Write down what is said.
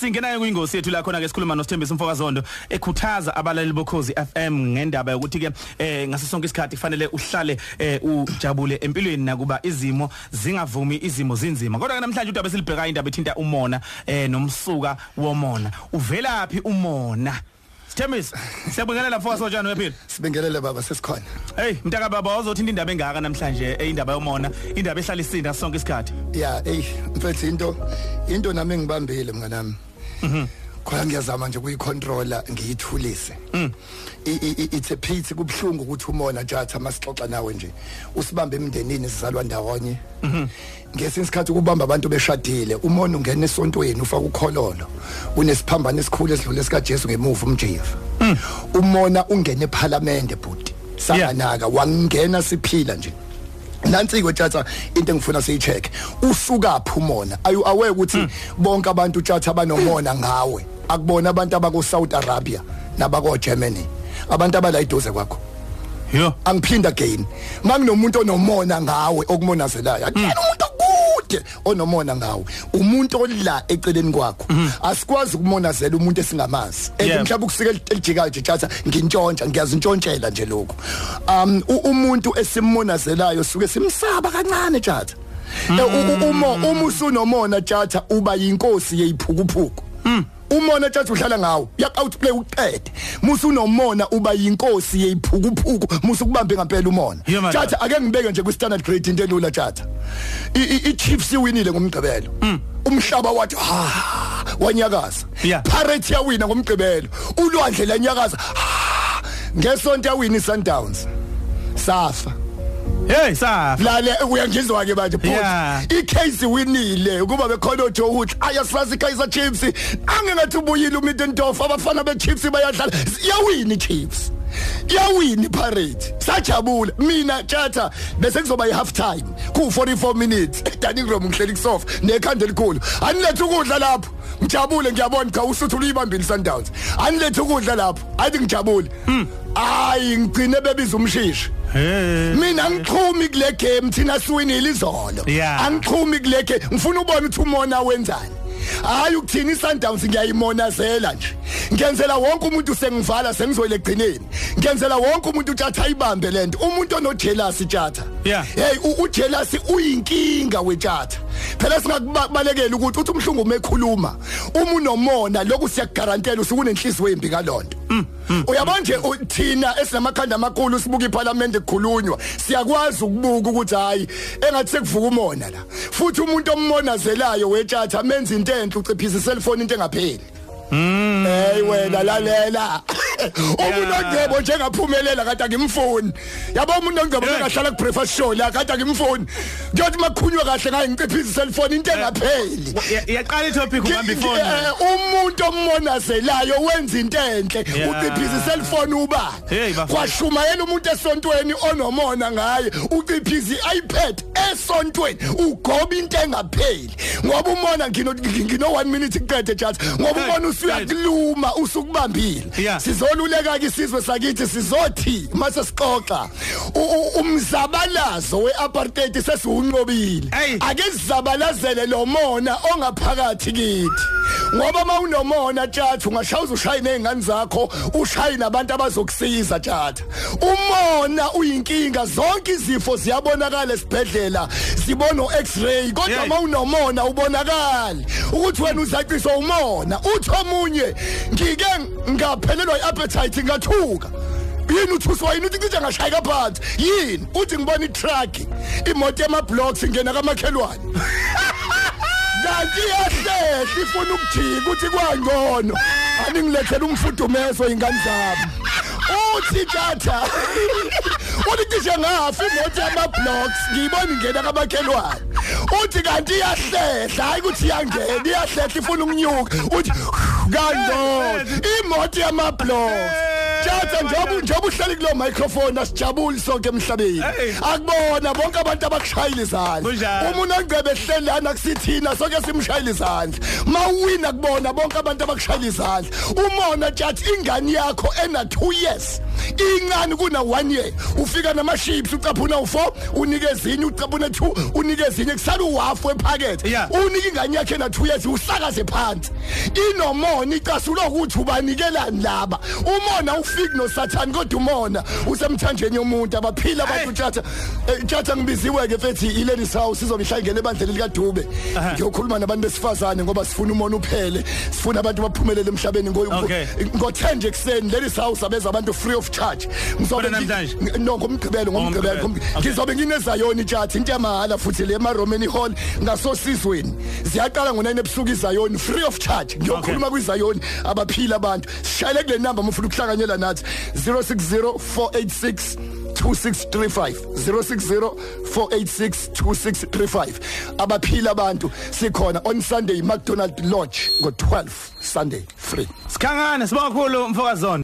Singenayo kuyingosi yethu la khona ke sikhuluma noSithembisa Mfokazondo ekhuthaza abalali bokhozi FM ngendaba yokuthi ke eh ngaso sonke isikhathi kufanele uhlale eh ujabule empilweni nakuba izimo zingavumi izimo zinzima. Kodwa ke namhlanje udaba silibheka indaba ethinta umona eh nomsuka womona. Uvelaphi umona? Sithembisa siyabingelela Mfokazondo wephila Sibingelele baba sesikhona. Hey mntaka baba uzothinta indaba engaka namhlanje indaba yomona? Indaba ehlala isinda sonke isikhathi. Yeah, hey, mfethu into into nami engibambile mnganami. Khona ngiyazama nje kuyicontroller ngiyithulise. Mhm. It's a pity kubhlungu ukuthi umona jatha masixoxa nawe nje. Usibambe emndenini sizalwa ndawonye. Mhm. Ngesinye isikhathi ukubamba abantu beshadile, umona ungena esontweni ufaka ukhololo. Unesiphambano esikhulu esidlule sika Jesu ngemuva umjiva. Umona ungena eParliament bhuti. Sanganaka wangena siphila nje. Nansi ke tjatha into engifuna siyicheck. Usuka phumona ayu aware ukuthi bonke abantu tjatha banomona ngawe? Akubona abantu abako South Arabia nabako Germany abantu abala idoze kwakho. Yo. Angiphinda again. Manginomuntu onomona ngawe okumonazelayo. Akuyena okude onomona ngawe. Umuntu ola eceleni kwakho asikwazi ukumonazela umuntu esingamazi. And mhlawumbe ukusika elijikayo nje tjatha ngintshontsha ngiyazintshontshela nje lokho um umuntu esimonazelayo suke simsaba kancane tjatha Eh, u- u- umo uma usunomona tjatha uba yinkosi yeyiphukuphuku. Umona tjatha uhlala ngawo yak outplay uqede. Musu unomona uba yinkosi yeyiphukuphuku musu kubambe ngempela umona. Tjatha ake ngibeke nje ku standard grade into elula tjatha I- Chiefs iwinile ngomgqibelo. Umhlaba wathi ha wanyakaza. Pirates yawina ngomgqibelo. Ulwandle lanyakaza ngesonto yawina iSundowns. Safa. Hey sa lale uyangizwa ke manje Yeah. futhi icase winile ukuba bekhona ojo ukuthi ayasazi Kaizer Chiefs. Angengathi ubuyile uMiddendorf abafana beChiefs bayadlala. Yawina iChiefs. Yawina iPirate sajabula. Mina tjatha bese kuzoba ihalf time ku 44 minutes dining room ngihleli kusofa nekhanda elikhulu. Anilethe ukudla lapho. Ngijabule ngiyabona cha usuthu uyibambile Sundowns anilethe ukudla lapho. Athi ngijabule. Hayi ngigcine bebiza umshishi. Mina ngixhumi kule game thina siwinile izolo. Yeah. angixhumi kule game ngifuna ubona ukuthi umona wenzani. Hayi ukuthina iSundowns ngiyayimonazela nje. Ngenzela wonke umuntu sengivala sengizoyile egcineni ngenzela wonke umuntu utshatha ayibambe lento umuntu onojealous tjatha Yeah. hey u- ujealous uyinkinga wetjatha phela singakubalekela ukuthi uthi umhlungu mekhuluma uma unomona lokhu siyagarantela usukunenhliziyo embi kalonto uyabona nje thina esinamakhanda amakhulu sibuka iParliament ekhulunywa siyakwazi ukubuka ukuthi hayi engathi sekuvuka umona la. Futhi umuntu ommonazelayo wetjatha menza into enhle uciphisa iselfone into engapheli. Hey wena lalela. Umuntu ongcebo njengaphumelela kade akimfuni yabo umuntu ongcebo Yeah. engahlala ku breakfast show la kade akimfuni ngiyothi makukhunywa kahle ngaye ngiciphisa iselfone into engapheli iyaqala itopic ubamba ifoni Eh, umuntu ommonazelayo wenza into enhle Yeah. uciphisa iselfone uba Hey, bafana. kwashuma yena umuntu esontweni onomona ngaye uciphisa iPad esontweni ugoba into engapheli ngoba umona ngino ngino 1 minute kuqede just ngoba Hey, umona usuyakuluma usukubambile Yeah. Sizoluleka ke isizwe sakithi sizothi mase sixoxa umzabalazo weapartheid sesiwunqobile. Ake sizabalazele lo mona ongaphakathi kithi. Ngoba mawunomona tjatha ungashawuza ushaye nezingane zakho ushaye nabantu abazokusiza tjatha umona uyinkinga zonke izifo ziyabonakala esibhedlela zibona o-x-ray kodwa Yeah. mawunomona ubonakala ukuthi wena uzaciswa umona uthi omunye ngike ngaphelelwa i-appetite ngathuka. Yini uthuswa yini uthi ngithi ngashayeka phansi. Yini? Uthi ngibona i-truck imoto yama-blocks ingena kamakhelwane. Kanti iyahlehla ifuna ukujika ukuthi kwangcono. Aningilethela umfudumezo ingane zami. Uthi tjatha uthi cishe ngafi imoto yama-blocks ngiyibona ingena kamakhelwane. Uthi kanti iyahlehla hayi ukuthi iyangena iyahlehla ifuna ukunyuka. Uthi kangcono imoto yama-blocks. Tjatha njengoba njengoba uhleli kulo microphone asijabuli sonke emhlabeni. Hey. akubona bonke abantu abakushayela izandla. Kunjani? umuntu ongcebe ehleli lana kusithina sonke simshayela izandla. Mawuwina kubona bonke abantu abakushayela izandla. Umona tjat ingane yakho ena 2 years. Incane kuna 1 year? Ufika nama chips ucaphuna u4 unikeza inye ucaphuna 2 unikeza inye kusala uhafu ephakethe Yeah. unika ingane yakhe na 2 years usakaze phansi. Inomona icasulo ukuthi ubanikelani laba. Umona ufiki nosathani kodwa umona usemthanjeni yomuntu. Abaphila abantu Hey. tjatha eh, tjatha ngibiziwe ke fethi iladies house izobihlangene ebandleni lika Dube ngiyokhuluma nabantu besifazane ngoba sifuna umona uphele. Sifuna abantu baphumelele emhlabeni ngo Okay. ngo 10 nje kuseni ladies house abeza abantu free of charge. Khona namhlanje? no ngomgqibelo ngomgqibelo ngomgqibelo. ngizobe nginezayoni tjatha into yamahala futhi le ema Roman Hall ngasosizweni. Ziyaqala ngo9 ebusuku izayoni free of charge. Ngiyokhuluma kwizayoni abaphila abantu. Shayele kule number mufuna ukuhlanganyela nathi. 060486 2635 060 486 2635 abaphila abantu sikhona on Sunday McDonald Lodge ngo12 Sunday free. Sikhangane sibonga kakhulu mfokazondo